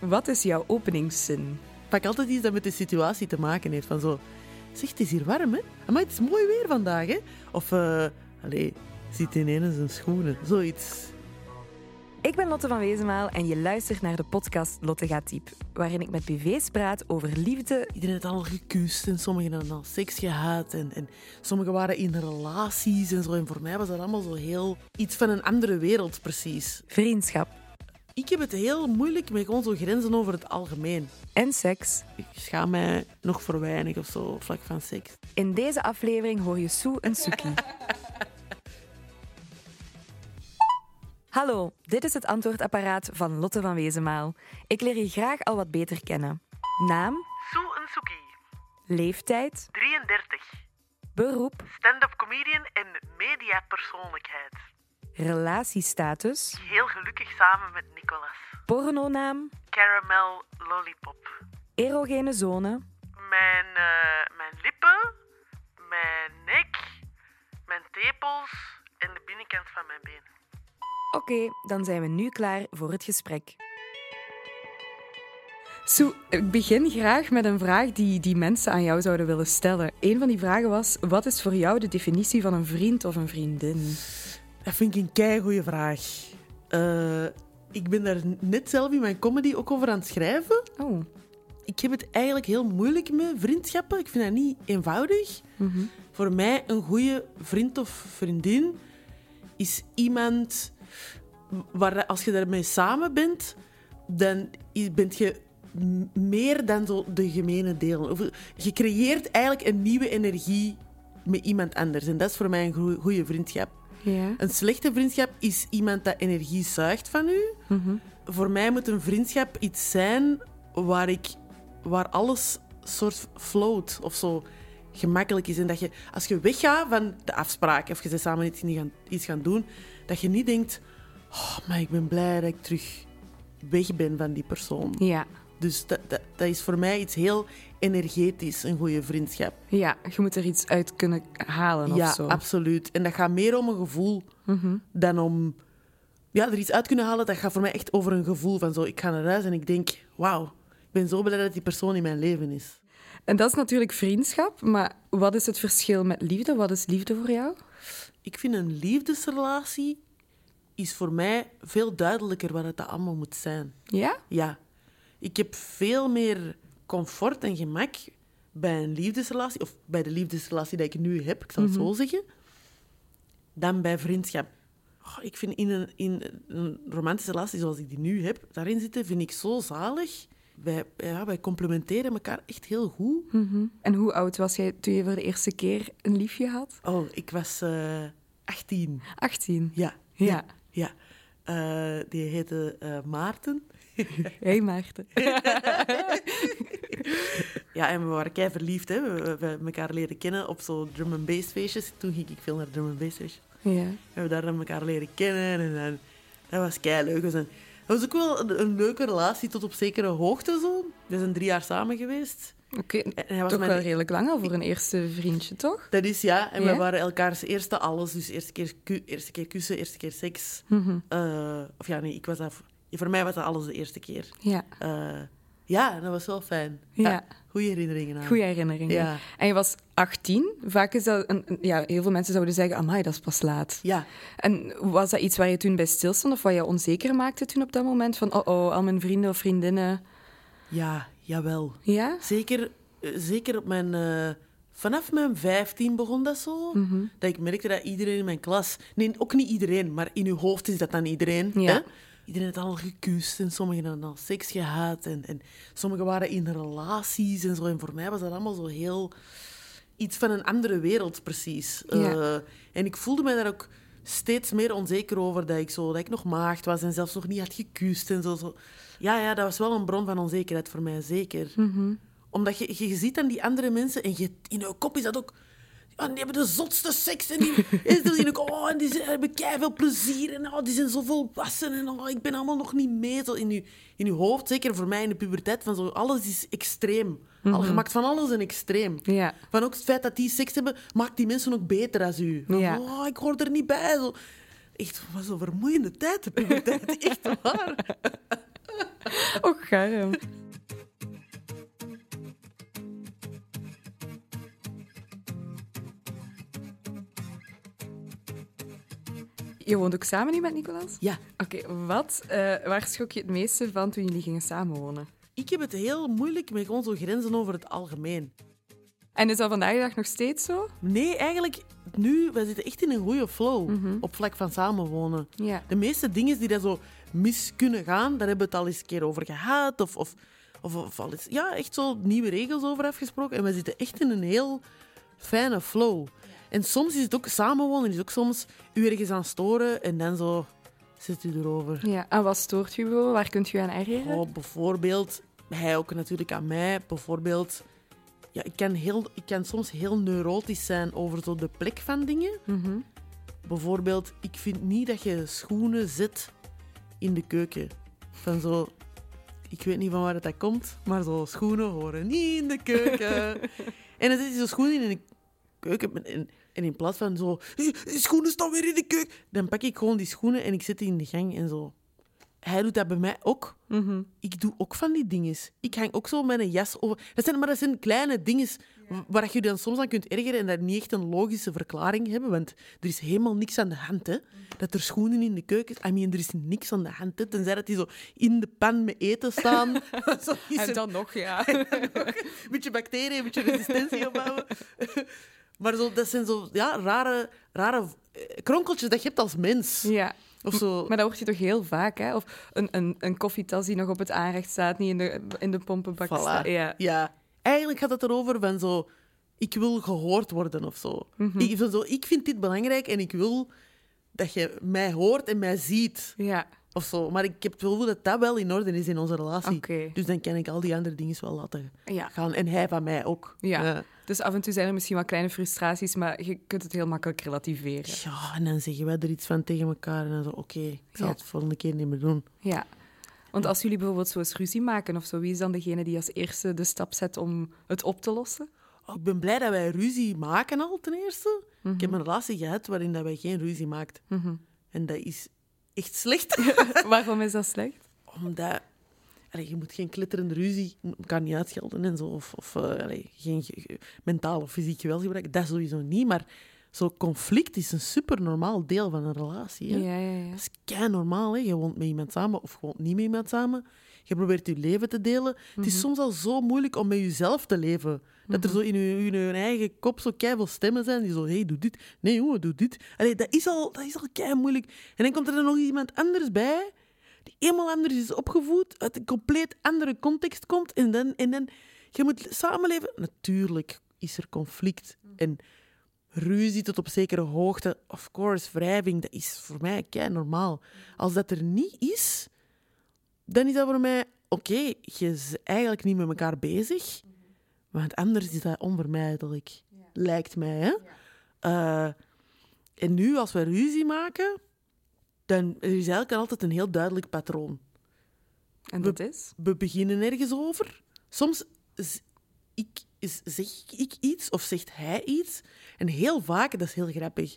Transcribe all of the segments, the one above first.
Wat is jouw openingszin? Pak altijd iets dat met de situatie te maken heeft. Van zo, zeg, het is hier warm, hè? Maar het is mooi weer vandaag, hè? Of, eh, allee, zit ineens zijn schoenen. Zoiets. Ik ben Lotte van Wezenmaal en je luistert naar de podcast Lotte gaat diep, waarin ik met BV's praat over liefde. Iedereen heeft al gekust en sommigen hadden al seks gehad. En, en sommigen waren in relaties en zo. En voor mij was dat allemaal zo heel iets van een andere wereld, precies. Vriendschap. Ik heb het heel moeilijk met gewoon zo grenzen over het algemeen. En seks. Ik schaam mij nog voor weinig of zo, vlak van seks. In deze aflevering hoor je Sue en Suki. Hallo, dit is het antwoordapparaat van Lotte van Wezenmaal. Ik leer je graag al wat beter kennen. Naam, Sue en Suki, leeftijd, 33. beroep, Stand-up comedian en mediapersoonlijkheid. Relatiestatus, Heel gelukkig samen met Nicolas. pornonaam, Caramel Lollipop. erogene zone, Mijn, eh, mijn lippen, mijn nek, mijn tepels en de binnenkant van mijn been. Oké, dan zijn we nu klaar voor het gesprek. Sue, ik begin graag met een vraag die, die mensen aan jou zouden willen stellen. Een van die vragen was, wat is voor jou de definitie van een vriend of een vriendin? Dat vind ik een keigoeie vraag. Eh, ik ben daar net zelf in mijn comedy ook over aan het schrijven. Oh, Ik heb het eigenlijk heel moeilijk met vriendschappen. Ik vind dat niet eenvoudig. Voor mij een goede vriend of vriendin is iemand waar als je daarmee samen bent, dan bent je meer dan zo de gemene delen. Je creëert eigenlijk een nieuwe energie met iemand anders. En dat is voor mij een goede vriendschap. Ja. Een slechte vriendschap is iemand dat energie zuigt van u. Voor mij moet een vriendschap iets zijn waar, ik, waar alles soort float of zo gemakkelijk is. En dat je, als je weggaat van de afspraak of je bent samen iets gaan, iets gaan doen, dat je niet denkt: oh, maar ik ben blij dat ik terug weg ben van die persoon. Ja. Dus dat, dat, dat is voor mij iets heel energetisch, een goede vriendschap. ja, je moet er iets uit kunnen halen Ja, of zo. absoluut. En dat gaat meer om een gevoel dan om ja, er iets uit kunnen halen. Dat gaat voor mij echt over een gevoel van zo. Ik ga naar huis en ik denk, wauw, ik ben zo blij dat die persoon in mijn leven is. En dat is natuurlijk vriendschap, maar wat is het verschil met liefde? Wat is liefde voor jou? Ik vind een liefdesrelatie is voor mij veel duidelijker wat het allemaal moet zijn. Ja? Ja, ik heb veel meer comfort en gemak bij een liefdesrelatie, of bij de liefdesrelatie die ik nu heb, ik zal het zo zeggen, dan bij vriendschap. Oh, ik vind in een, in een romantische relatie zoals ik die nu heb, daarin zitten, vind ik zo zalig. Wij, ja, wij complementeren elkaar echt heel goed. En hoe oud was jij toen je voor de eerste keer een liefje had? Oh, ik was eh 18. 18. Ja. Ja. Ja. Eh, die heette eh, Maarten. Hey Maarten. Ja, en we waren kei verliefd. Hè. We, we, we hebben elkaar leren kennen op zo drum and bass feestjes. Toen ging ik veel naar drum and bass feestjes. Ja. We hebben daar dan elkaar leren kennen en dat was kei leuk. Dat was ook wel een, een leuke relatie tot op zekere hoogte zo. We zijn drie jaar samen geweest. Oké, was toch mijn- wel redelijk lang al voor een eerste vriendje, toch? Dat is ja, en we waren elkaars eerste alles. Dus eerste keer, eerste keer kussen, eerste keer seks. Mhm. Eh, of ja, nee, ik was dat, voor mij was dat alles de eerste keer. Ja, Eh, ja, dat was wel fijn. Ja. goede herinneringen aan. goede herinneringen. Ja. En je was 18. Vaak is dat... Een, ja, heel veel mensen zouden zeggen, amai, dat is pas laat. Ja, En was dat iets waar je toen bij stilstond of wat je onzeker maakte toen op dat moment? Van, oh oh, al mijn vrienden of vriendinnen... ja, jawel. Ja? Zeker, eh, zeker op mijn... eh, vanaf mijn 15 begon dat zo. Mhm. Dat ik merkte dat iedereen in mijn klas... Nee, ook niet iedereen, maar in uw hoofd is dat dan iedereen. Ja. Hè? Iedereen had al gekust en sommigen hadden al seks gehad. En, en sommigen waren in relaties en zo. En voor mij was dat allemaal zo heel... Iets van een andere wereld, precies. Ja. Eh, en ik voelde me daar ook steeds meer onzeker over dat ik, zo, dat ik nog maagd was en zelfs nog niet had gekust. En zo, zo. Ja, ja, dat was wel een bron van onzekerheid voor mij, zeker. Omdat je, je, ziet dan die andere mensen en je, in je kop is dat ook... Ja, die hebben de zotste seks en die, en oh, en die zijn- hebben veel plezier en oh, die zijn zo volwassen en oh, ik ben allemaal nog niet mee. Zo in, je, in je hoofd, zeker voor mij in de puberteit, van zo, alles is extreem. Al, je maakt van alles een extreem. Ja. Van ook het feit dat die seks hebben, maakt die mensen ook beter als u. Van, Ja. oh, ik hoor er niet bij. Zo. Echt, wat een vermoeiende tijd, de puberteit. Echt waar. oh, garm. Je woont ook samen nu met Nicolas? Ja. Oké, wat, uh, waar schrok je het meeste van toen jullie gingen samenwonen? Ik heb het heel moeilijk met zo grenzen over het algemeen. En is dat vandaag de dag nog steeds zo? Nee, eigenlijk nu, wij zitten echt in een goede flow op vlak van samenwonen. Ja. De meeste dingen die daar zo mis kunnen gaan, daar hebben we het al eens een keer over gehad. Of, of, of, of al eens, ja, echt zo nieuwe regels over afgesproken. En we zitten echt in een heel fijne flow. En soms is het ook samenwonen, is ook soms u ergens aan storen en dan zo zit u erover. Ja, en wat stoort u bijvoorbeeld? Waar kunt u aan ergeren? Oh, bijvoorbeeld, hij ook natuurlijk aan mij. Bijvoorbeeld, ja, ik, kan heel, ik kan soms heel neurotisch zijn over zo de plek van dingen. Mhm. Bijvoorbeeld, ik vind niet dat je schoenen zet in de keuken. Van zo, ik weet niet van waar dat komt, maar zo schoenen horen niet in de keuken. en dan zit je zo schoenen in de keuken en, en in plaats van zo, "Hé, die schoenen staan weer in de keuken, dan pak ik gewoon die schoenen en ik zet die in de gang en zo. Hij doet dat bij mij ook. Mhm. Ik doe ook van die dingen. Ik hang ook zo een jas over. Dat zijn, maar dat zijn kleine dingen waar je je dan soms aan kunt ergeren en dat niet echt een logische verklaring hebben. Want er is helemaal niks aan de hand. Hè. Dat er schoenen in de keuken I mean, er is niks aan de hand. Hè. Tenzij dat die zo in de pan met eten staan. is En dan nog, ja. een beetje bacteriën, een beetje resistentie opbouwen. Maar zo, dat zijn zo ja, rare, rare eh, kronkeltjes dat je hebt als mens. ja. Of zo. Maar dat hoort je toch heel vaak, hè? Of een, een, een koffietas die nog op het aanrecht staat, niet in de, in de pompenbak Voilà. staat. Ja. Ja. Eigenlijk gaat het erover van zo... Ik wil gehoord worden of zo. Mhm. ik, zo. ik vind dit belangrijk en ik wil dat je mij hoort en mij ziet. Ja, Of zo. Maar ik heb het gevoel dat dat wel in orde is in onze relatie. Dus dan kan ik al die andere dingen wel laten Ja. gaan. En hij van mij ook. Ja. Dus af en toe zijn er misschien wat kleine frustraties, maar je kunt het heel makkelijk relativeren. Ja, en dan zeggen wij er iets van tegen elkaar. En dan zo, oké, ik zal Ja. het volgende keer niet meer doen. Ja. Want als jullie bijvoorbeeld zo eens ruzie maken of zo, wie is dan degene die als eerste de stap zet om het op te lossen? Oh, ik ben blij dat wij ruzie maken al, ten eerste. Mhm. Ik heb een relatie gehad waarin dat wij geen ruzie maakten. Mhm. En dat is echt slecht. Waarom is dat slecht? Omdat... Allee, je moet geen klitterende ruzie... Kan niet uitschelden en zo. Of, of eh, allee, geen ge- ge- mentaal of fysiek geweld gebruiken. Dat sowieso niet. Maar zo'n conflict is een super normaal deel van een relatie. Hè? Ja, ja, ja. Dat is kei normaal. Hè? Je woont met iemand samen of je woont niet met iemand samen. Je probeert je leven te delen. Het is soms al zo moeilijk om met jezelf te leven. Dat er zo in je, in je eigen kop zo keiveel stemmen zijn die zo... Hé, hey, doe dit. Nee, jongen, doe dit. Allee, dat is al, dat is al kei moeilijk. En dan komt er dan nog iemand anders bij... die helemaal anders is opgevoed, uit een compleet andere context komt. En dan... En dan je moet samenleven. Natuurlijk is er conflict. En ruzie tot op zekere hoogte. Of course, wrijving, dat is voor mij kei normaal. Als dat er niet is, dan is dat voor mij... Oké, je is eigenlijk niet met elkaar bezig. Want anders is dat onvermijdelijk. Lijkt mij, hè? Eh, en nu, als we ruzie maken, dan er is eigenlijk altijd een heel duidelijk patroon. En dat is? We beginnen ergens over. Soms ik, zeg ik iets of zegt hij iets. En heel vaak, dat is heel grappig,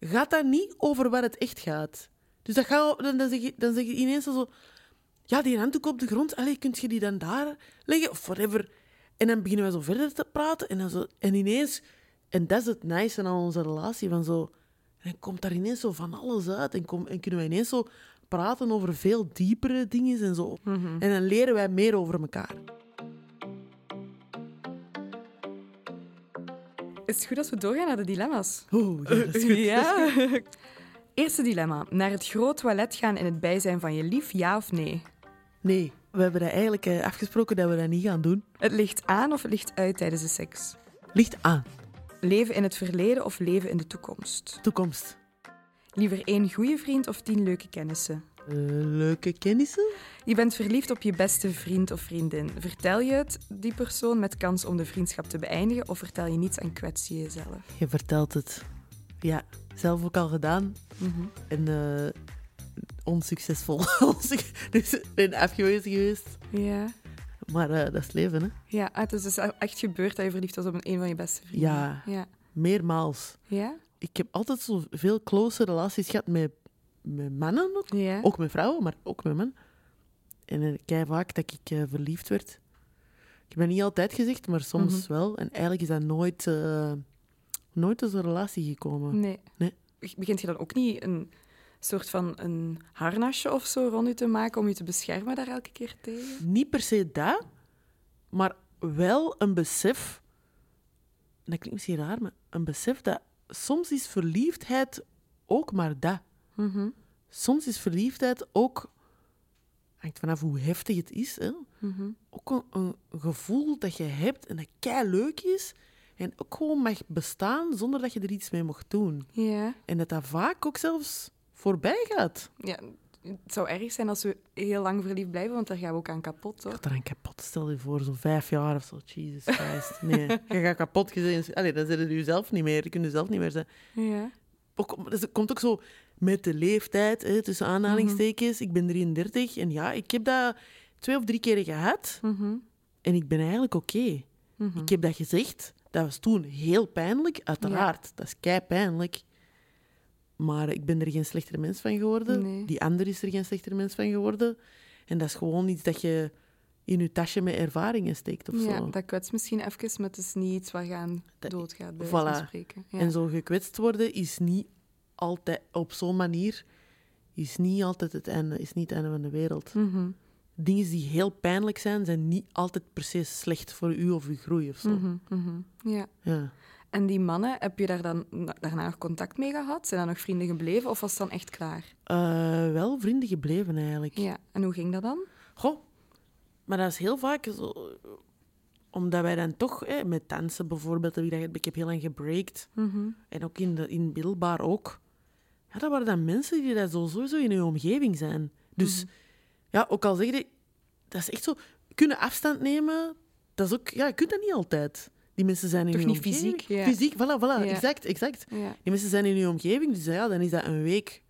gaat dat niet over waar het echt gaat. Dus dat gaat, dan, dan, zeg je, dan zeg je ineens zo... Ja, die handdoek op de grond, allee, kunt je die dan daar leggen? Of whatever. En dan beginnen we zo verder te praten. En, dan zo, en ineens... En dat is het nice aan onze relatie. Van zo, en dan komt daar ineens zo van alles uit. En, kom, en kunnen wij ineens zo praten over veel diepere dingen en zo. En dan leren wij meer over elkaar. Is het goed als we doorgaan naar de dilemma's? Oeh, ja, dat is goed. Ja. Eerste dilemma. Naar het groot toilet gaan in het bijzijn van je lief, ja of nee? Nee, we hebben dat eigenlijk eh, afgesproken dat we dat niet gaan doen. Het ligt aan of het ligt uit tijdens de seks? Ligt aan. Leven in het verleden of leven in de toekomst? Toekomst. Liever één goede vriend of tien leuke kennissen? Eh, leuke kennissen? Je bent verliefd op je beste vriend of vriendin. Vertel je het die persoon met kans om de vriendschap te beëindigen of vertel je niets en kwets je jezelf? Je vertelt het. Ja, zelf ook al gedaan. Mhm. En eh, onsuccesvol. dus ik ben afgewezen geweest. Ja. Maar eh, dat is het leven, hè. Ja, ah, het is dus echt gebeurd dat je verliefd was op een, een van je beste vrienden. Ja. Ja. Meermaals. Ja? Ik heb altijd zo veel close relaties gehad met, met mannen. Ja. Ook met vrouwen, maar ook met mannen. En kei vaak dat ik eh, verliefd werd. Ik heb dat niet altijd gezegd, maar soms Mhm. wel. En eigenlijk is dat nooit, eh, nooit tot een relatie gekomen. Nee. Nee. Begint je dan ook niet een soort van een harnasje of zo rond je te maken om je te beschermen daar elke keer tegen? Niet per se dat, maar wel een besef. en Dat klinkt misschien raar, maar een besef dat soms is verliefdheid ook maar dat. Mhm. Soms is verliefdheid ook, hangt vanaf hoe heftig het is, hè, Mhm. ook een, een gevoel dat je hebt en dat kei leuk is. En ook gewoon mag bestaan zonder dat je er iets mee mocht doen. Ja. En dat dat vaak ook zelfs voorbij gaat. ja. Het zou erg zijn als we heel lang verliefd blijven, want daar gaan we ook aan kapot, hoor. Ik een kapot. Stel je voor, zo'n vijf jaar of zo. Jesus Christ. Nee, je gaat kapot gezien. Allee, dan zit het jezelf niet meer. Je kunt jezelf niet meer zijn. Ja. Ook, dus het komt ook zo met de leeftijd, hè, tussen aanhalingstekens. Ik ben 33 en ja, ik heb dat twee of drie keer gehad. Mhm. En ik ben eigenlijk oké. Mhm. Ik heb dat gezegd. Dat was toen heel pijnlijk, uiteraard. Dat is kei pijnlijk. Maar ik ben er geen slechter mens van geworden. Nee. Die ander is er geen slechter mens van geworden. En dat is gewoon iets dat je in je tasje met ervaringen steekt of Ja, zo. dat kwetst misschien even, maar het is niet iets waar je aan doodgaat, bij voilà. spreken. Ja. En zo gekwetst worden is niet altijd op zo'n manier is niet altijd het einde, is niet het einde van de wereld. Mhm. Dingen die heel pijnlijk zijn, zijn niet altijd precies slecht voor u of uw groei of zo. Mhm, mhm. Ja. Ja. En die mannen, heb je daar dan na- daarna nog contact mee gehad? Zijn dat nog vrienden gebleven of was het dan echt klaar? Eh, wel vrienden gebleven eigenlijk. Ja. En hoe ging dat dan? Goh, maar dat is heel vaak zo, omdat wij dan toch, hè, met dansen bijvoorbeeld, heb ik, dat- ik heb heel lang gebreakt. Mhm. En ook in, de, in middelbaar ook. Ja, dat waren dan mensen die dat zo sowieso in je omgeving zijn. Dus ja, ook al zeg je, dat is echt zo, kunnen afstand nemen, dat is ook, ja, je kunt dat niet altijd. Die mensen zijn in Toch niet omgeving. fysiek, ja. Fysiek, voilà, exact, exact. Die mensen zijn in je omgeving, dus ja, dan is dat een week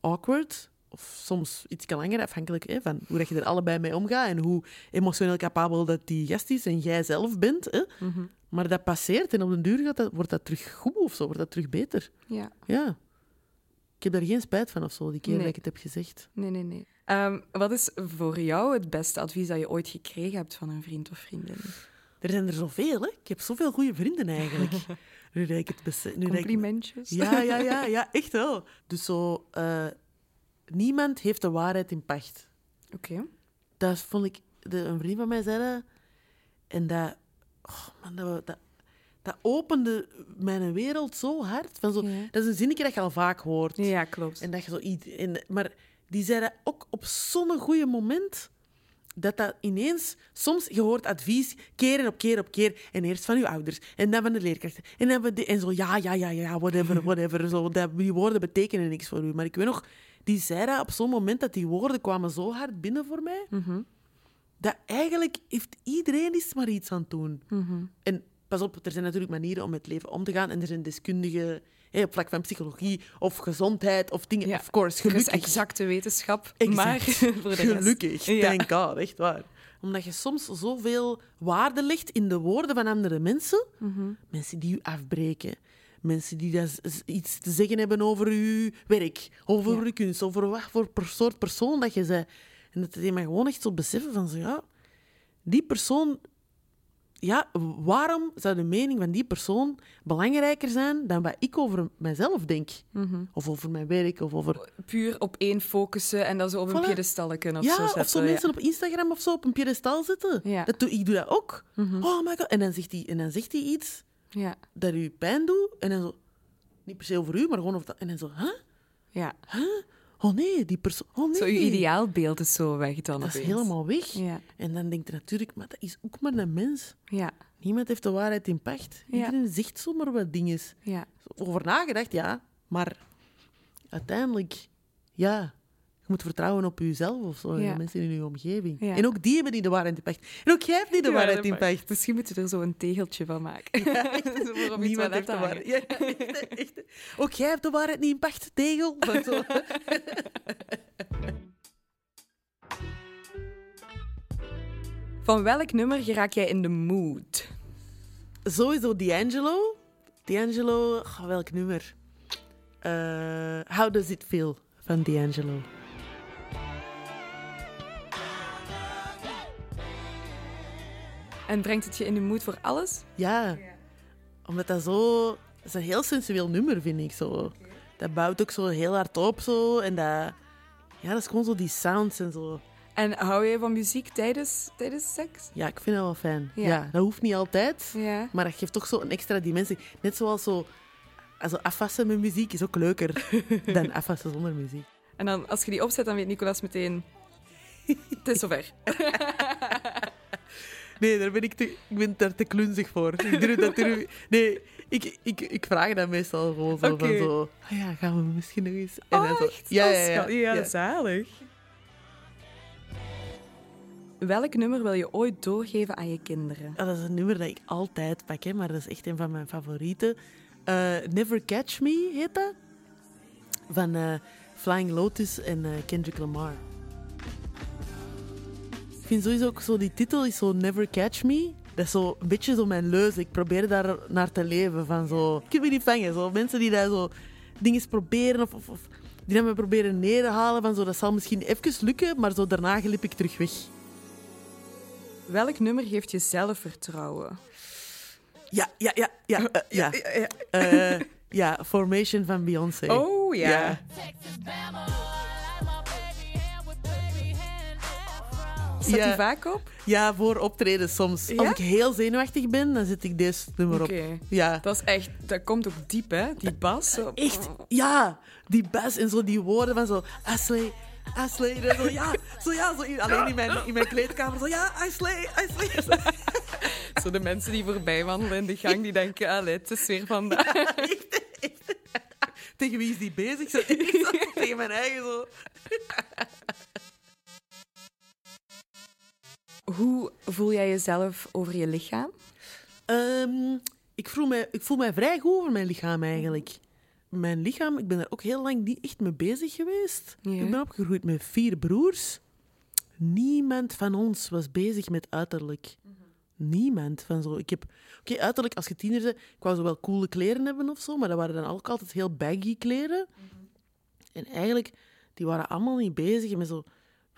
awkward. Of soms iets langer, afhankelijk hè, van hoe dat je er allebei mee omgaat en hoe emotioneel capabel dat die gast is en jij zelf bent. Hè. Mhm. Maar dat passeert en op den duur gaat dat, wordt dat terug goed of zo, wordt dat terug beter. ja. Ja. Ik heb daar geen spijt van of zo, die keer Nee. dat ik het heb gezegd. Nee, nee, nee. Ehm, wat is voor jou het beste advies dat je ooit gekregen hebt van een vriend of vriendin? Er zijn er zoveel, hè. Ik heb zoveel goede vrienden eigenlijk. nu dat ik het besef... nu dat ik- Complimentjes? Ja, ja, ja, ja, echt wel. Dus zo... eh, niemand heeft de waarheid in pacht. Oké. Dat vond ik... De, een vriend van mij zei dat. En dat... Oh man, dat, dat, dat opende mijn wereld zo hard. Van zo, Ja. Dat is een zinnetje dat je al vaak hoort. Ja, klopt. En dat je zo iets... En, maar die zei dat ook op zo'n goede moment... Dat dat ineens... Soms, je hoort advies keer op keer op keer. En eerst van je ouders. En dan van de leerkrachten. En, dan van de, en zo, ja, ja, ja, ja, whatever, whatever. Zo, dat, die woorden betekenen niks voor u. Maar ik weet nog... Die zei dat op zo'n moment dat die woorden kwamen zo hard binnen voor mij. Mhm. Dat eigenlijk heeft iedereen is maar iets aan het doen. Mhm. En pas op, er zijn natuurlijk manieren om met het leven om te gaan. En er zijn deskundigen hè, op vlak van psychologie of gezondheid of dingen. Ja, Of course, is gelukkig. exacte wetenschap, Exact. maar voor de. Gelukkig, Ja. thank God, echt waar. Omdat je soms zoveel waarde legt in de woorden van andere mensen. Mhm. Mensen die u afbreken. Mensen die dat iets te zeggen hebben over uw werk, over Ja. uw kunst, over wat voor soort persoon dat je bent. En dat je maar gewoon echt zo beseffen van zo, ja, die persoon... Ja, waarom zou de mening van die persoon belangrijker zijn dan wat ik over mezelf denk? Mhm. Of over mijn werk, of over... Puur op één focussen en dat zo op een piedestal kunnen of ja, zo zetten. of zo mensen op Instagram of zo op een piedestal zetten. Ja. Dat doe, ik doe dat ook. Mhm. Oh my god. En dan zegt hij, en dan zegt hij iets Ja, dat u pijn doet. En dan zo... Niet per se over u, maar gewoon over dat... En dan zo... Huh? ja. Oh nee, die persoon... Oh nee. Zo, je ideaalbeeld is zo weg dan Dat is helemaal weg. Ja, En dan denkt je natuurlijk, maar dat is ook maar een mens. ja, Niemand heeft de waarheid in pacht. Ja. Iedereen zegt zomaar wat dingen. ja. Over nagedacht, ja. Maar uiteindelijk, ja... Moet vertrouwen op jezelf of zo. En Ja. de mensen in je omgeving. Ja. En ook die hebben niet de waarheid in pacht. En ook jij hebt niet de waarheid in mag. pacht. Misschien moeten we er zo een tegeltje van maken. Niemand heeft de waarheid. Ja, echt, echt. Ook jij hebt de waarheid niet in pacht, tegel. Zo. Van welk nummer geraak jij in de mood? Sowieso D'Angelo. D'Angelo, oh, welk nummer? Eh, How Does It Feel van D'Angelo. En brengt het je in de mood voor alles? Ja. Omdat dat zo... Dat is een heel sensueel nummer, vind ik zo. Dat bouwt ook zo heel hard op zo. En dat... Ja, dat is gewoon zo die sounds en zo. En hou je van muziek tijdens, tijdens seks? Ja, ik vind dat wel fijn. Ja. Ja, dat hoeft niet altijd. Ja. Maar dat geeft toch zo een extra dimensie. Net zoals zo... Also afwassen met muziek is ook leuker dan afwassen zonder muziek. En dan, als je die opzet, dan weet Nicolas meteen... Het is zover. Nee, daar ben ik, te, ik ben daar te klunzig voor. Ik durf dat durf- nee, ik, ik, ik vraag dat meestal gewoon zo van zo... Ah ja, gaan we misschien nog eens... En Oh, dan zo, echt? ja, Oh, ja, ja, ja. zalig. Welk nummer wil je ooit doorgeven aan je kinderen? Ah, dat is een nummer dat ik altijd pak, hè, maar dat is echt een van mijn favorieten. Eh, Never Catch Me heet dat. Van eh, Flying Lotus en eh, Kendrick Lamar. Ik vind sowieso ook zo, die titel is zo Never Catch Me. Dat is zo een beetje zo mijn leus. Ik probeer daar naar te leven. Van zo, ik heb me niet vangen. Zo, mensen die daar zo dingen proberen of, of, of die dat me proberen neer te halen. Van zo, dat zal misschien even lukken, maar zo daarna glip ik terug weg. Welk nummer geeft je zelfvertrouwen? Ja, ja, ja, ja, eh, ja. ja. Eh, ja, Formation van Beyoncé. Oh ja. Ja. Staat Ja. die vaak op? Ja, voor optreden soms. Ja? Als ik heel zenuwachtig ben, dan zet ik deze nummer op. Ja. Dat is echt... Dat komt ook diep, hè? Die bas. Zo. Echt, ja. Die bas en zo die woorden van zo... Ashley, Ashley. En zo, ja, zo, ja, zo alleen in mijn, in mijn kleedkamer. Zo, ja, Ashley, Ashley. Zo de mensen die voorbij wandelen in de gang, die denken... Allee, het is weer vandaag. Echt, echt. Tegen wie is die bezig? Zo, tegen mijn eigen zo. Hoe voel jij jezelf over je lichaam? Ehm, ik, voel mij, ik voel mij vrij goed over mijn lichaam eigenlijk. Mijn lichaam, ik ben daar ook heel lang niet echt mee bezig geweest. Ja. Ik ben opgegroeid met vier broers. Niemand van ons was bezig met uiterlijk. Niemand van zo. Ik heb, oké, uiterlijk als je tiener bent, ik wou zo wel coole kleren hebben of zo, maar dat waren dan ook altijd heel baggy kleren. En eigenlijk, die waren allemaal niet bezig met zo.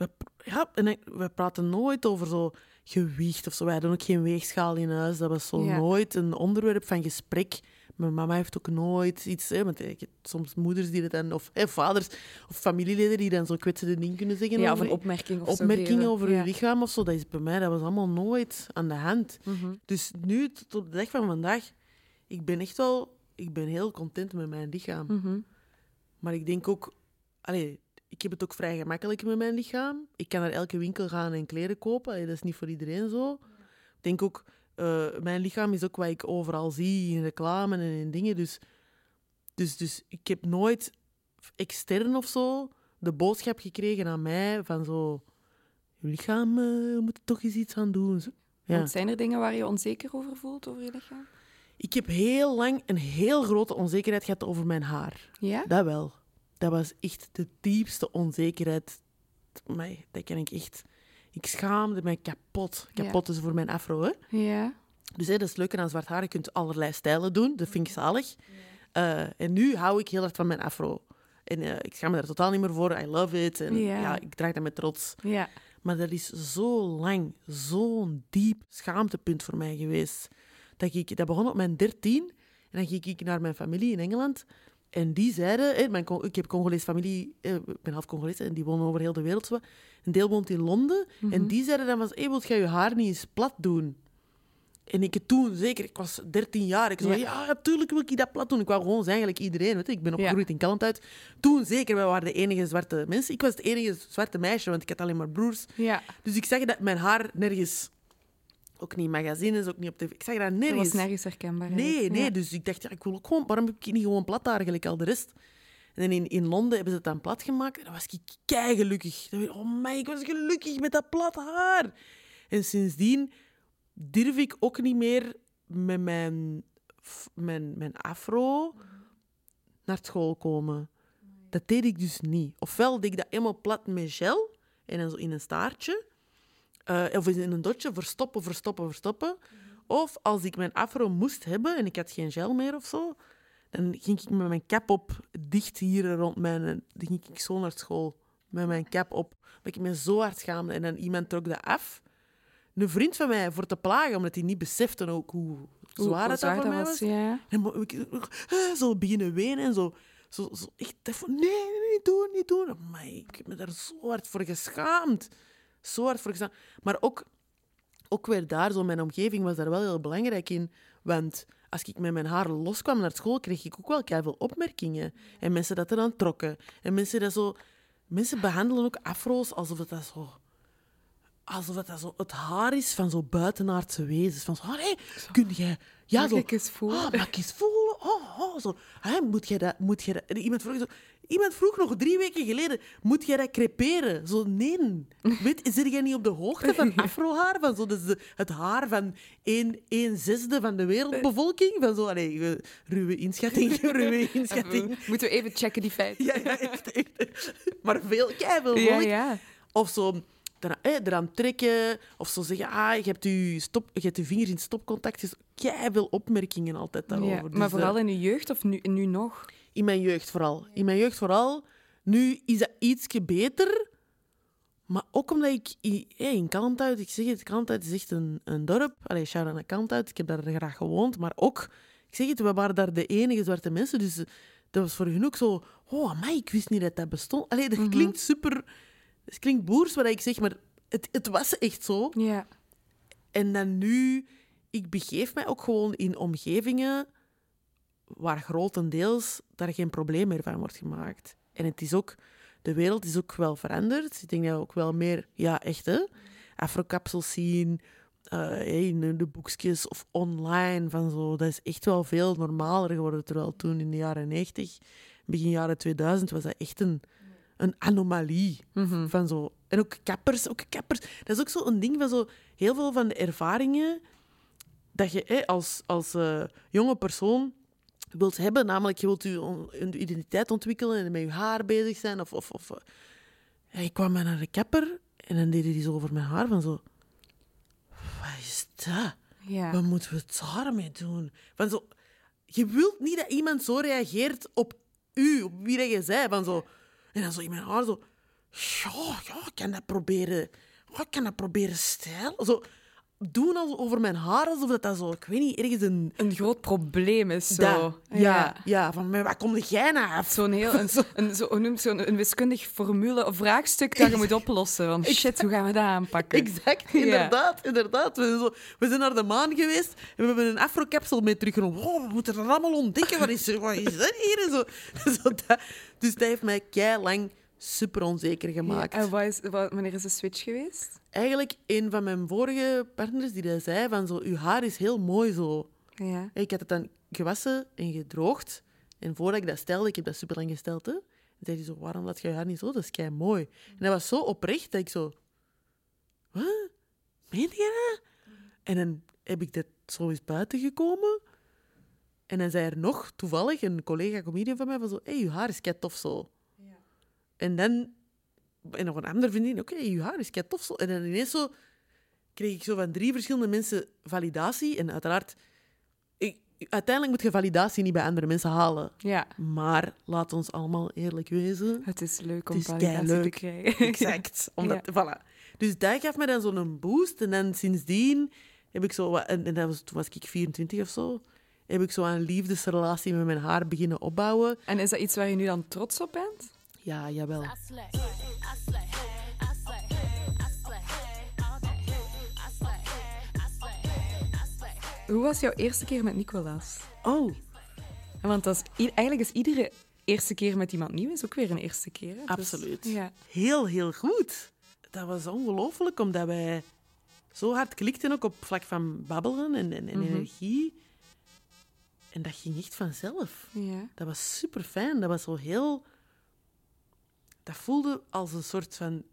We, ja, en we praten nooit over zo gewicht of zo. Wij hadden ook geen weegschaal in huis. Dat was zo Ja. nooit een onderwerp van gesprek. Mijn mama heeft ook nooit iets... Hè, want ik heb soms moeders die dat dan... Of hè, vaders of familieleden die dan zo kwetsende dingen kunnen zeggen. Ja, of een opmerking of opmerkingen over Ja. je lichaam of zo. Dat is bij mij dat was allemaal nooit aan de hand. Mhm. Dus nu, tot op de dag van vandaag... Ik ben echt wel... Ik ben heel content met mijn lichaam. Mhm. Maar ik denk ook... Allee, ik heb het ook vrij gemakkelijk met mijn lichaam. Ik kan naar elke winkel gaan en kleren kopen. Allee, dat is niet voor iedereen zo. Ik denk ook... eh, mijn lichaam is ook wat ik overal zie in reclame en in dingen. Dus, dus, dus ik heb nooit extern of zo de boodschap gekregen aan mij van zo... Je lichaam eh, moet er toch eens iets aan doen. Zo. Ja. Want zijn er dingen waar je onzeker over voelt, over je lichaam? Ik heb heel lang een heel grote onzekerheid gehad over mijn haar. Ja? Dat wel. Dat was echt de diepste onzekerheid. Maar dat kan ik echt... Ik schaamde mij kapot. Kapot is voor mijn afro, hè. Ja. Dus hè, dat is leuk aan zwart haar. Je kunt allerlei stijlen doen. Dat vind ik zalig. Eh, en nu hou ik heel erg van mijn afro. En eh, ik schaam me daar totaal niet meer voor. I love it. En Ja. ja, ik draag dat met trots. Ja. Maar dat is zo lang, zo'n diep schaamtepunt voor mij geweest. Dat, ik, dat begon op mijn dertien. En dan ging ik naar mijn familie in Engeland. En die zeiden... Hè, mijn, ik heb Congolese familie... eh, Ik ben half Congolees en die wonen over heel de wereld. Zo. Een deel woont in Londen. En die zeiden dan... Was, hey, wilt jij je haar niet eens plat doen? En ik toen, zeker, ik was 13 jaar. Ik zei, Ja. ja, natuurlijk wil ik dat plat doen. Ik wou gewoon zijn eigenlijk iedereen. Weet je. Ik ben opgegroeid in Kalmthout. Toen zeker, wij waren de enige zwarte mensen. Ik was het enige zwarte meisje, want ik had alleen maar broers. Ja. Dus ik zag dat mijn haar nergens... Ook niet in magazines, ook niet op tv. Ik zag dat Dat nergens. was nergens herkenbaar. Nee, nee. Ja. Dus ik dacht, ja, ik wil ook gewoon... Waarom heb ik niet gewoon plat haar, gelijk al de rest? En in, in Londen hebben ze het dan plat gemaakt. En dan was ik kei gelukkig. Oh my, ik was gelukkig met dat plat haar. En sindsdien durf ik ook niet meer met mijn, mijn, mijn afro naar school komen. Dat deed ik dus niet. Ofwel deed ik dat helemaal plat met gel en dan zo in een staartje. Eh, of in een dotje, verstoppen, verstoppen, verstoppen. Of als ik mijn afro moest hebben en ik had geen gel meer of zo, dan ging ik met mijn cap op dicht hier rond mijn... Dan ging ik zo naar school met mijn cap op. Dat ik me zo hard schaamde. En dan iemand trok dat af. een vriend van mij voor te plagen, omdat hij niet besefte ook hoe zwaar het dat voor mij was. Ja. En ik eh, zo beginnen wenen en zo. Zo, zo echt nee, nee, niet doen, niet doen. Maar ik heb me daar zo hard voor geschaamd. Zo hard voor geschaamd. Maar ook, ook weer daar, zo mijn omgeving was daar wel heel belangrijk in. Want als ik met mijn haar loskwam naar school, kreeg ik ook wel veel opmerkingen. En mensen dat er aan trokken. En mensen dat zo... Mensen behandelen ook afro's alsof het dat zo... Alsof het, dat zo het haar is van zo buitenaardse wezens. Van zo, ah, nee, kun jij... Ja, zo? Ah, eens voelen? Oh, oh, zo. Hè, moet jij dat... Moet jij dat... Iemand vroeg, zo, iemand vroeg nog drie weken geleden, moet jij dat creperen? Zo, nee. Weet, zit jij niet op de hoogte van afrohaar? Van zo, dus de, het haar van een, een zesde van de wereldbevolking? Van zo, allee, ruwe inschatting, ruwe inschatting. Moeten we even checken die feiten? Ja, ja, echt, echt. Maar veel, keiveel Ja, ja. Of zo eraan, eh, eraan trekken. Of zo zeggen, ah, je hebt je, stop, je, hebt je vingers in stopcontact. Dus veel opmerkingen altijd daarover. Ja, Dus, maar eh, vooral in je jeugd of nu, nu nog? in mijn jeugd vooral. In mijn jeugd vooral. Nu is dat ietsje beter. Maar ook omdat ik in, in Kalmthout, ik zeg het, Kalmthout is echt een, een dorp. Allee, shout naar Kalmthout, ik heb daar graag gewoond. Maar ook, ik zeg het, we waren daar de enige zwarte mensen. Dus eh, dat was voor hun ook zo, oh, amai, ik wist niet dat dat bestond. Allee, dat klinkt super, het klinkt boers wat ik zeg, maar het, het was echt zo. Ja. En dan nu, ik begeef mij ook gewoon in omgevingen waar grotendeels daar geen probleem meer van wordt gemaakt. En het is ook, de wereld is ook wel veranderd. Ik denk dat we ook wel meer, ja, echt hè, afrokapsels zien, eh, in de boekjes of online van zo. Dat is echt wel veel normaler geworden. Terwijl toen in de jaren 90, begin jaren 2000, was dat echt een, een anomalie. Van zo. En ook kappers, ook kappers. Dat is ook zo een ding van zo heel veel van de ervaringen dat je als, als eh, jonge persoon wilt hebben. Namelijk, je wilt je on- identiteit ontwikkelen en met je haar bezig zijn. Of, of, of, eh. ik kwam naar de kapper en dan deed hij zo over mijn haar van zo... Wat is dat? Ja. Wat moeten we het daarmee doen? Van zo, je wilt niet dat iemand zo reageert op u, op wie dat je zei. Van zo, en dan zo in mijn haar zo... Ja, ja, ik kan dat proberen... Ik kan dat proberen stijlen. Zo, doen als over mijn haar alsof dat, dat zo... Ik weet niet, ergens een... Een groot probleem is zo. dat. ja, ja. van, waar kom jij naar af? Zo'n heel, een, een, zo, noemt zo'n een wiskundig formule of vraagstuk dat je moet oplossen. Van shit, hoe gaan we dat aanpakken? Exact, Ja. inderdaad, inderdaad. We zijn, zo, we zijn naar de maan geweest en we hebben een afrocapsel mee teruggenomen. Oh, we moeten dat allemaal ontdekken. Wat is, wat is dat hier? En Zo, zo dat. Dus dat heeft mij kei lang super onzeker Ja, gemaakt. en wat is, wat, wanneer is de switch geweest? Eigenlijk, een van mijn vorige partners die dat zei van zo, uw haar is heel mooi zo. Ja. Ik had het dan gewassen en gedroogd. En voordat ik dat stelde, ik heb dat super lang gesteld, hè. En zei hij zo, waarom laat je je haar niet zo? Dat is kei mooi. En dat was zo oprecht dat ik zo... Wat? Meen je dat? En dan heb ik dat zo eens buiten gekomen. En dan zei er nog, toevallig, een collega-comedian van mij van zo... Hé, hey, je haar is kei tof zo. En dan... En nog een ander vriendin, oké, je haar is kei tof zo. En dan ineens zo... Kreeg ik zo van drie verschillende mensen validatie. En uiteraard... Ik, uiteindelijk moet je validatie niet bij andere mensen halen. ja. Maar laat ons allemaal eerlijk wezen. Het is leuk om is validatie te krijgen. Exact. Omdat, voilà. Dus dat gaf me dan zo'n boost. En dan sindsdien heb ik zo... wat- En, en dat was, toen was ik 24 of zo. Heb ik zo een liefdesrelatie met mijn haar beginnen opbouwen. En is dat iets waar je nu dan trots op bent? Ja, jawel. Hoe was jouw eerste keer met Nicolas? Oh, Want dat is, eigenlijk is iedere eerste keer met iemand nieuw is ook weer een eerste keer. hè? Dus- absoluut. ja. Heel, heel goed. Dat was ongelooflijk, omdat wij zo hard klikten ook op vlak van babbelen en, en, en energie. En dat ging echt vanzelf. Ja. Dat was super fijn. Dat was zo heel. Dat voelde als een soort van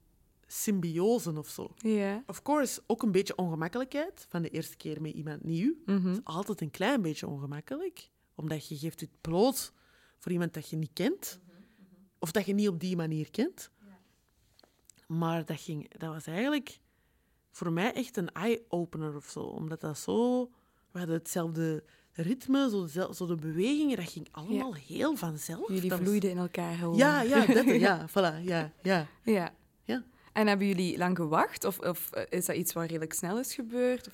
symbiose of zo. Ja. Of course, ook een beetje ongemakkelijkheid van de eerste keer met iemand nieuw. Mhm. Het is altijd een klein beetje ongemakkelijk, omdat je geeft het bloot voor iemand dat je niet kent, of dat je niet op die manier kent. Maar dat, ging, dat was eigenlijk voor mij echt een eye-opener of zo, omdat dat zo... We hadden hetzelfde ritme, zo, dezel- zo de bewegingen, dat ging allemaal heel vanzelf. Jullie was- vloeiden in elkaar gewoon. Ja, ja, dat, ja, voilà, ja, ja. ja. ja. En hebben jullie lang gewacht? Of, of eh, is dat iets wat redelijk snel is gebeurd? Of-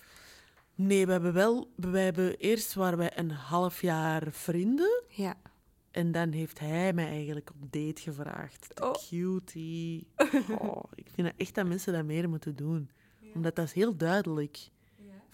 Nee, we hebben wel... We hebben, eerst waren wij een half jaar vrienden. Ja. En dan heeft hij mij eigenlijk op date gevraagd. De Oh. cutie. Oh, ik vind echt dat mensen dat meer moeten doen. Omdat dat is heel duidelijk.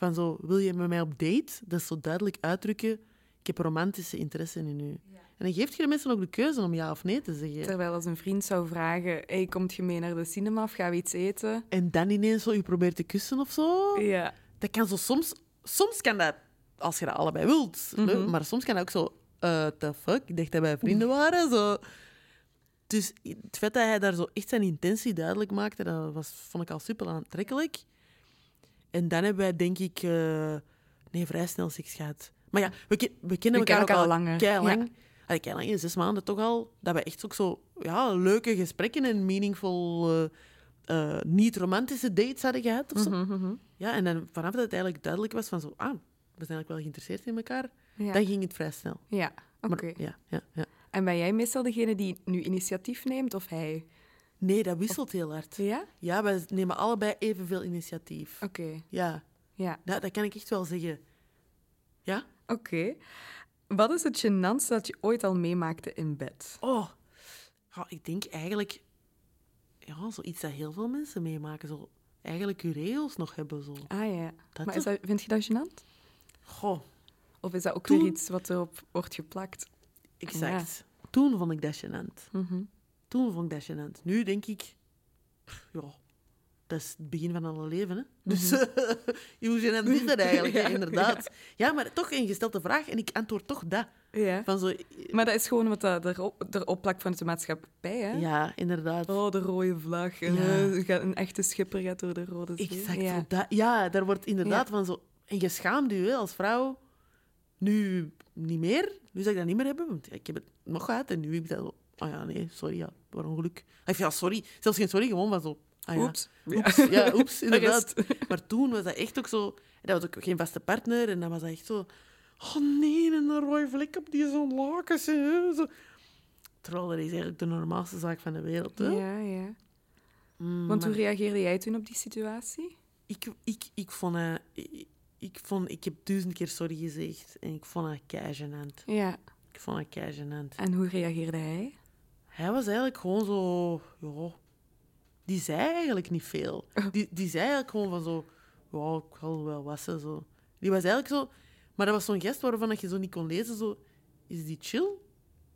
Van zo, wil je met mij op date? Dat is zo duidelijk uitdrukken. Ik heb romantische interesse in u. En dan geeft je de mensen ook de keuze om ja of nee te zeggen. Terwijl als een vriend zou vragen, hey, komt je mee naar de cinema of gaan we iets eten? En dan ineens zo je probeert te kussen of zo. Ja. Dat kan zo soms... Soms kan dat, als je dat allebei wilt. Mhm. Maar soms kan dat ook zo... Uh, the fuck? Ik dacht dat wij vrienden waren. Zo. Dus het feit dat hij daar zo echt zijn intentie duidelijk maakte, dat was, vond ik al super aantrekkelijk. En dan hebben wij, denk ik... eh, nee, vrij snel seks gehad. Maar ja, we, ke- we kennen elkaar, elkaar ook al langer. Keilang. Allee, keilang, in zes maanden toch al. Dat we echt ook zo ja, leuke gesprekken en meaningful... eh, eh, niet-romantische dates hadden gehad. Of zo. Mhm, mhm. Ja, en dan vanaf dat het eigenlijk duidelijk was van zo, ah, we zijn eigenlijk wel geïnteresseerd in elkaar, Ja. dan ging het vrij snel. Ja, oké. Ja, ja, ja. En ben jij meestal degene die nu initiatief neemt of hij? Nee, dat wisselt heel hard. Ja? Ja, wij nemen allebei evenveel initiatief. Oké. Ja, Ja. dat, dat kan ik echt wel zeggen. Ja? Oké. Wat is het gênantste dat je ooit al meemaakte in bed? Oh, Ja, ik denk eigenlijk, ja, zoiets dat heel veel mensen meemaken. Zo, eigenlijk regels nog hebben. Zo. Ah ja. Dat maar is dat, vind je dat gênant? Goh, Of is dat ook Toen- weer iets wat erop wordt geplakt? exact. Toen vond ik dat gênant. Mhm. Toen vond ik dat gênant. Nu denk ik, ja, dat is het begin van alle leven. Hè? Dus hoe gênant is dat eigenlijk, Ja, inderdaad. Ja. maar toch een gestelde vraag en ik antwoord toch dat. Ja. Van zo, Maar dat is gewoon wat dat erop, erop plakt vanuit de maatschappij, hè? ja, inderdaad. Oh, de rode vlag. En, Ja. eh, een echte schipper gaat door de rode zee. Exact. Ja. dat, ja, daar wordt inderdaad van zo... En je schaamt je hè, als vrouw. Nu niet meer. Nu zou ik dat niet meer hebben, want ik heb het nog gehad. En nu heb ik dat. Ah ja, nee, sorry, ja, per ongeluk. Of ja, sorry. Zelfs geen sorry, gewoon zo... Ah ja, Oeps. Oeps, ja, oeps, inderdaad. Maar toen was dat echt ook zo... Dat was ook geen vaste partner. En dan was dat echt zo... Oh nee, een rode vlek op die zo'n lakens. Zo. Terwijl dat is eigenlijk de normaalste zaak van de wereld. Hè? Ja, ja. Mm, Want maar hoe reageerde jij toen op die situatie? ik, ik, ik, vond het, ik, ik, vond... Ik heb duizend keer sorry gezegd. En ik vond het kei gênant. Ja. Ik vond het kei gênant. En hoe reageerde hij? Hij was eigenlijk gewoon zo... Ja, die zei eigenlijk niet veel. Die, die zei eigenlijk gewoon van zo... Ja, ik zal wel wassen, zo. Die was eigenlijk zo... Maar dat was zo'n gest waarvan dat je zo niet kon lezen, zo... Is die chill?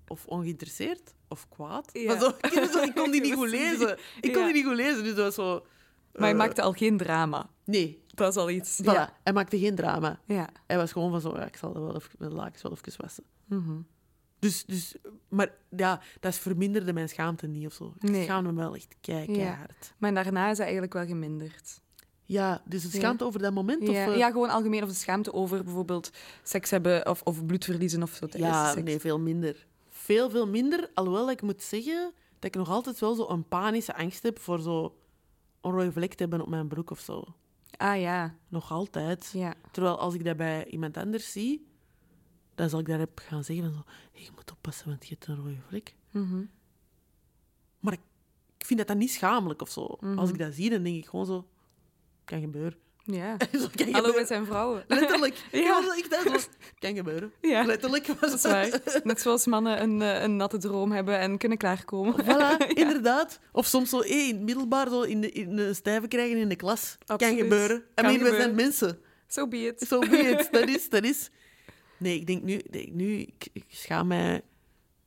Of ongeïnteresseerd? Of kwaad? Ja. Maar zo, ik, zo, ik kon die niet goed lezen. Ik kon die niet goed lezen, dus dat was zo... Maar hij eh, maakte al geen drama. Nee, Dat is al iets. voilà. Ja. hij maakte geen drama. ja. Hij was gewoon van zo... Ja, ik zal wel even, de lakens wel even wassen. Mhm. Dus, dus, maar ja, dat verminderde mijn schaamte niet of zo. Ik schaamde me wel echt kei, Ja. Maar daarna is hij eigenlijk wel geminderd. Ja, dus het Ja. schaamte over dat moment? Ja, of, eh, ja, gewoon algemeen of de schaamte over bijvoorbeeld seks hebben of, of bloed verliezen of zo. ja, de seks. nee, veel minder. Veel, veel minder. Alhoewel ik moet zeggen dat ik nog altijd wel zo een panische angst heb voor zo een rode vlek te hebben op mijn broek of zo. Ah ja, Nog altijd. ja. Terwijl als ik dat bij iemand anders zie, dan zal ik daarop gaan zeggen van zo, hey, je moet oppassen, want je hebt een rode vlek. Mhm. Maar ik, ik vind dat dan niet schamelijk of zo. Mhm. Als ik dat zie, dan denk ik gewoon zo, kan gebeuren. Ja. Zo, kan Hallo, wij zijn vrouwen. Letterlijk. Ja. ja. ik dat zo, kan gebeuren. Ja. Letterlijk was Dat is waar. Net zoals mannen een, eh, een natte droom hebben en kunnen klaarkomen. Voilà, inderdaad. Of soms zo hey, in het middelbaar zo in de, in de stijve krijgen in de klas. Absoluut. Kan gebeuren. I Kan mean, we zijn mensen. So be it. Zo so be it. Dat is, dat is. Nee, ik denk nu, nu ik, ik schaam mij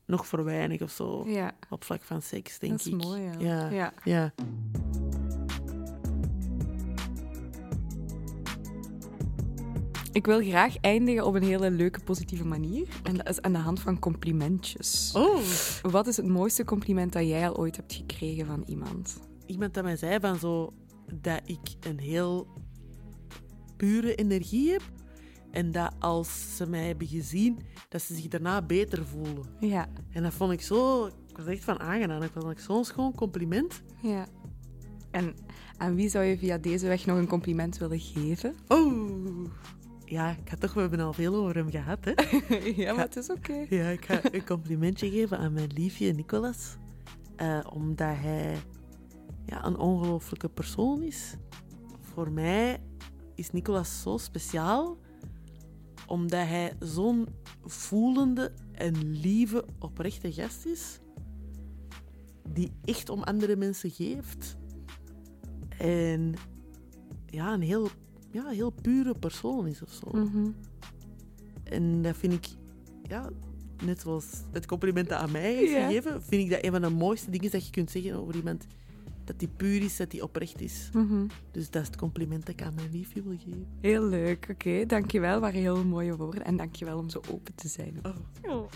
nog voor weinig of zo. Ja, Op vlak van seks, denk dat is ik. mooi. Ja. Ja. ja. ja. Ik wil graag eindigen op een hele leuke, positieve manier. En dat is aan de hand van complimentjes. Oh, Wat is het mooiste compliment dat jij al ooit hebt gekregen van iemand? iemand dat mij zei van zo dat ik een heel pure energie heb. En dat als ze mij hebben gezien, dat ze zich daarna beter voelen. Ja, En dat vond ik zo... Ik was echt van aangenaam. Ik vond het zo'n schoon compliment. ja. En aan wie zou je via deze weg nog een compliment willen geven? Oh. Ja, ik had toch... We hebben al veel over hem gehad, hè? ja, maar het is oké. Ja, ik ga een complimentje geven aan mijn liefje Nicolas. Eh, omdat hij ja, een ongelooflijke persoon is. Voor mij is Nicolas zo speciaal omdat hij zo'n voelende en lieve, oprechte gast is, die echt om andere mensen geeft. En ja, een heel, ja, heel pure persoon is of zo. Mhm. En dat vind ik, ja, net zoals het compliment aan mij is gegeven, vind ik dat een van de mooiste dingen dat je kunt zeggen over iemand. Dat die puur is, dat die oprecht is. Mhm. Dus dat is het compliment dat ik aan mijn liefje wil geven. Heel leuk. Oké, dankjewel. waren heel mooie woorden. En dankjewel om zo open te zijn. Oh. Oh.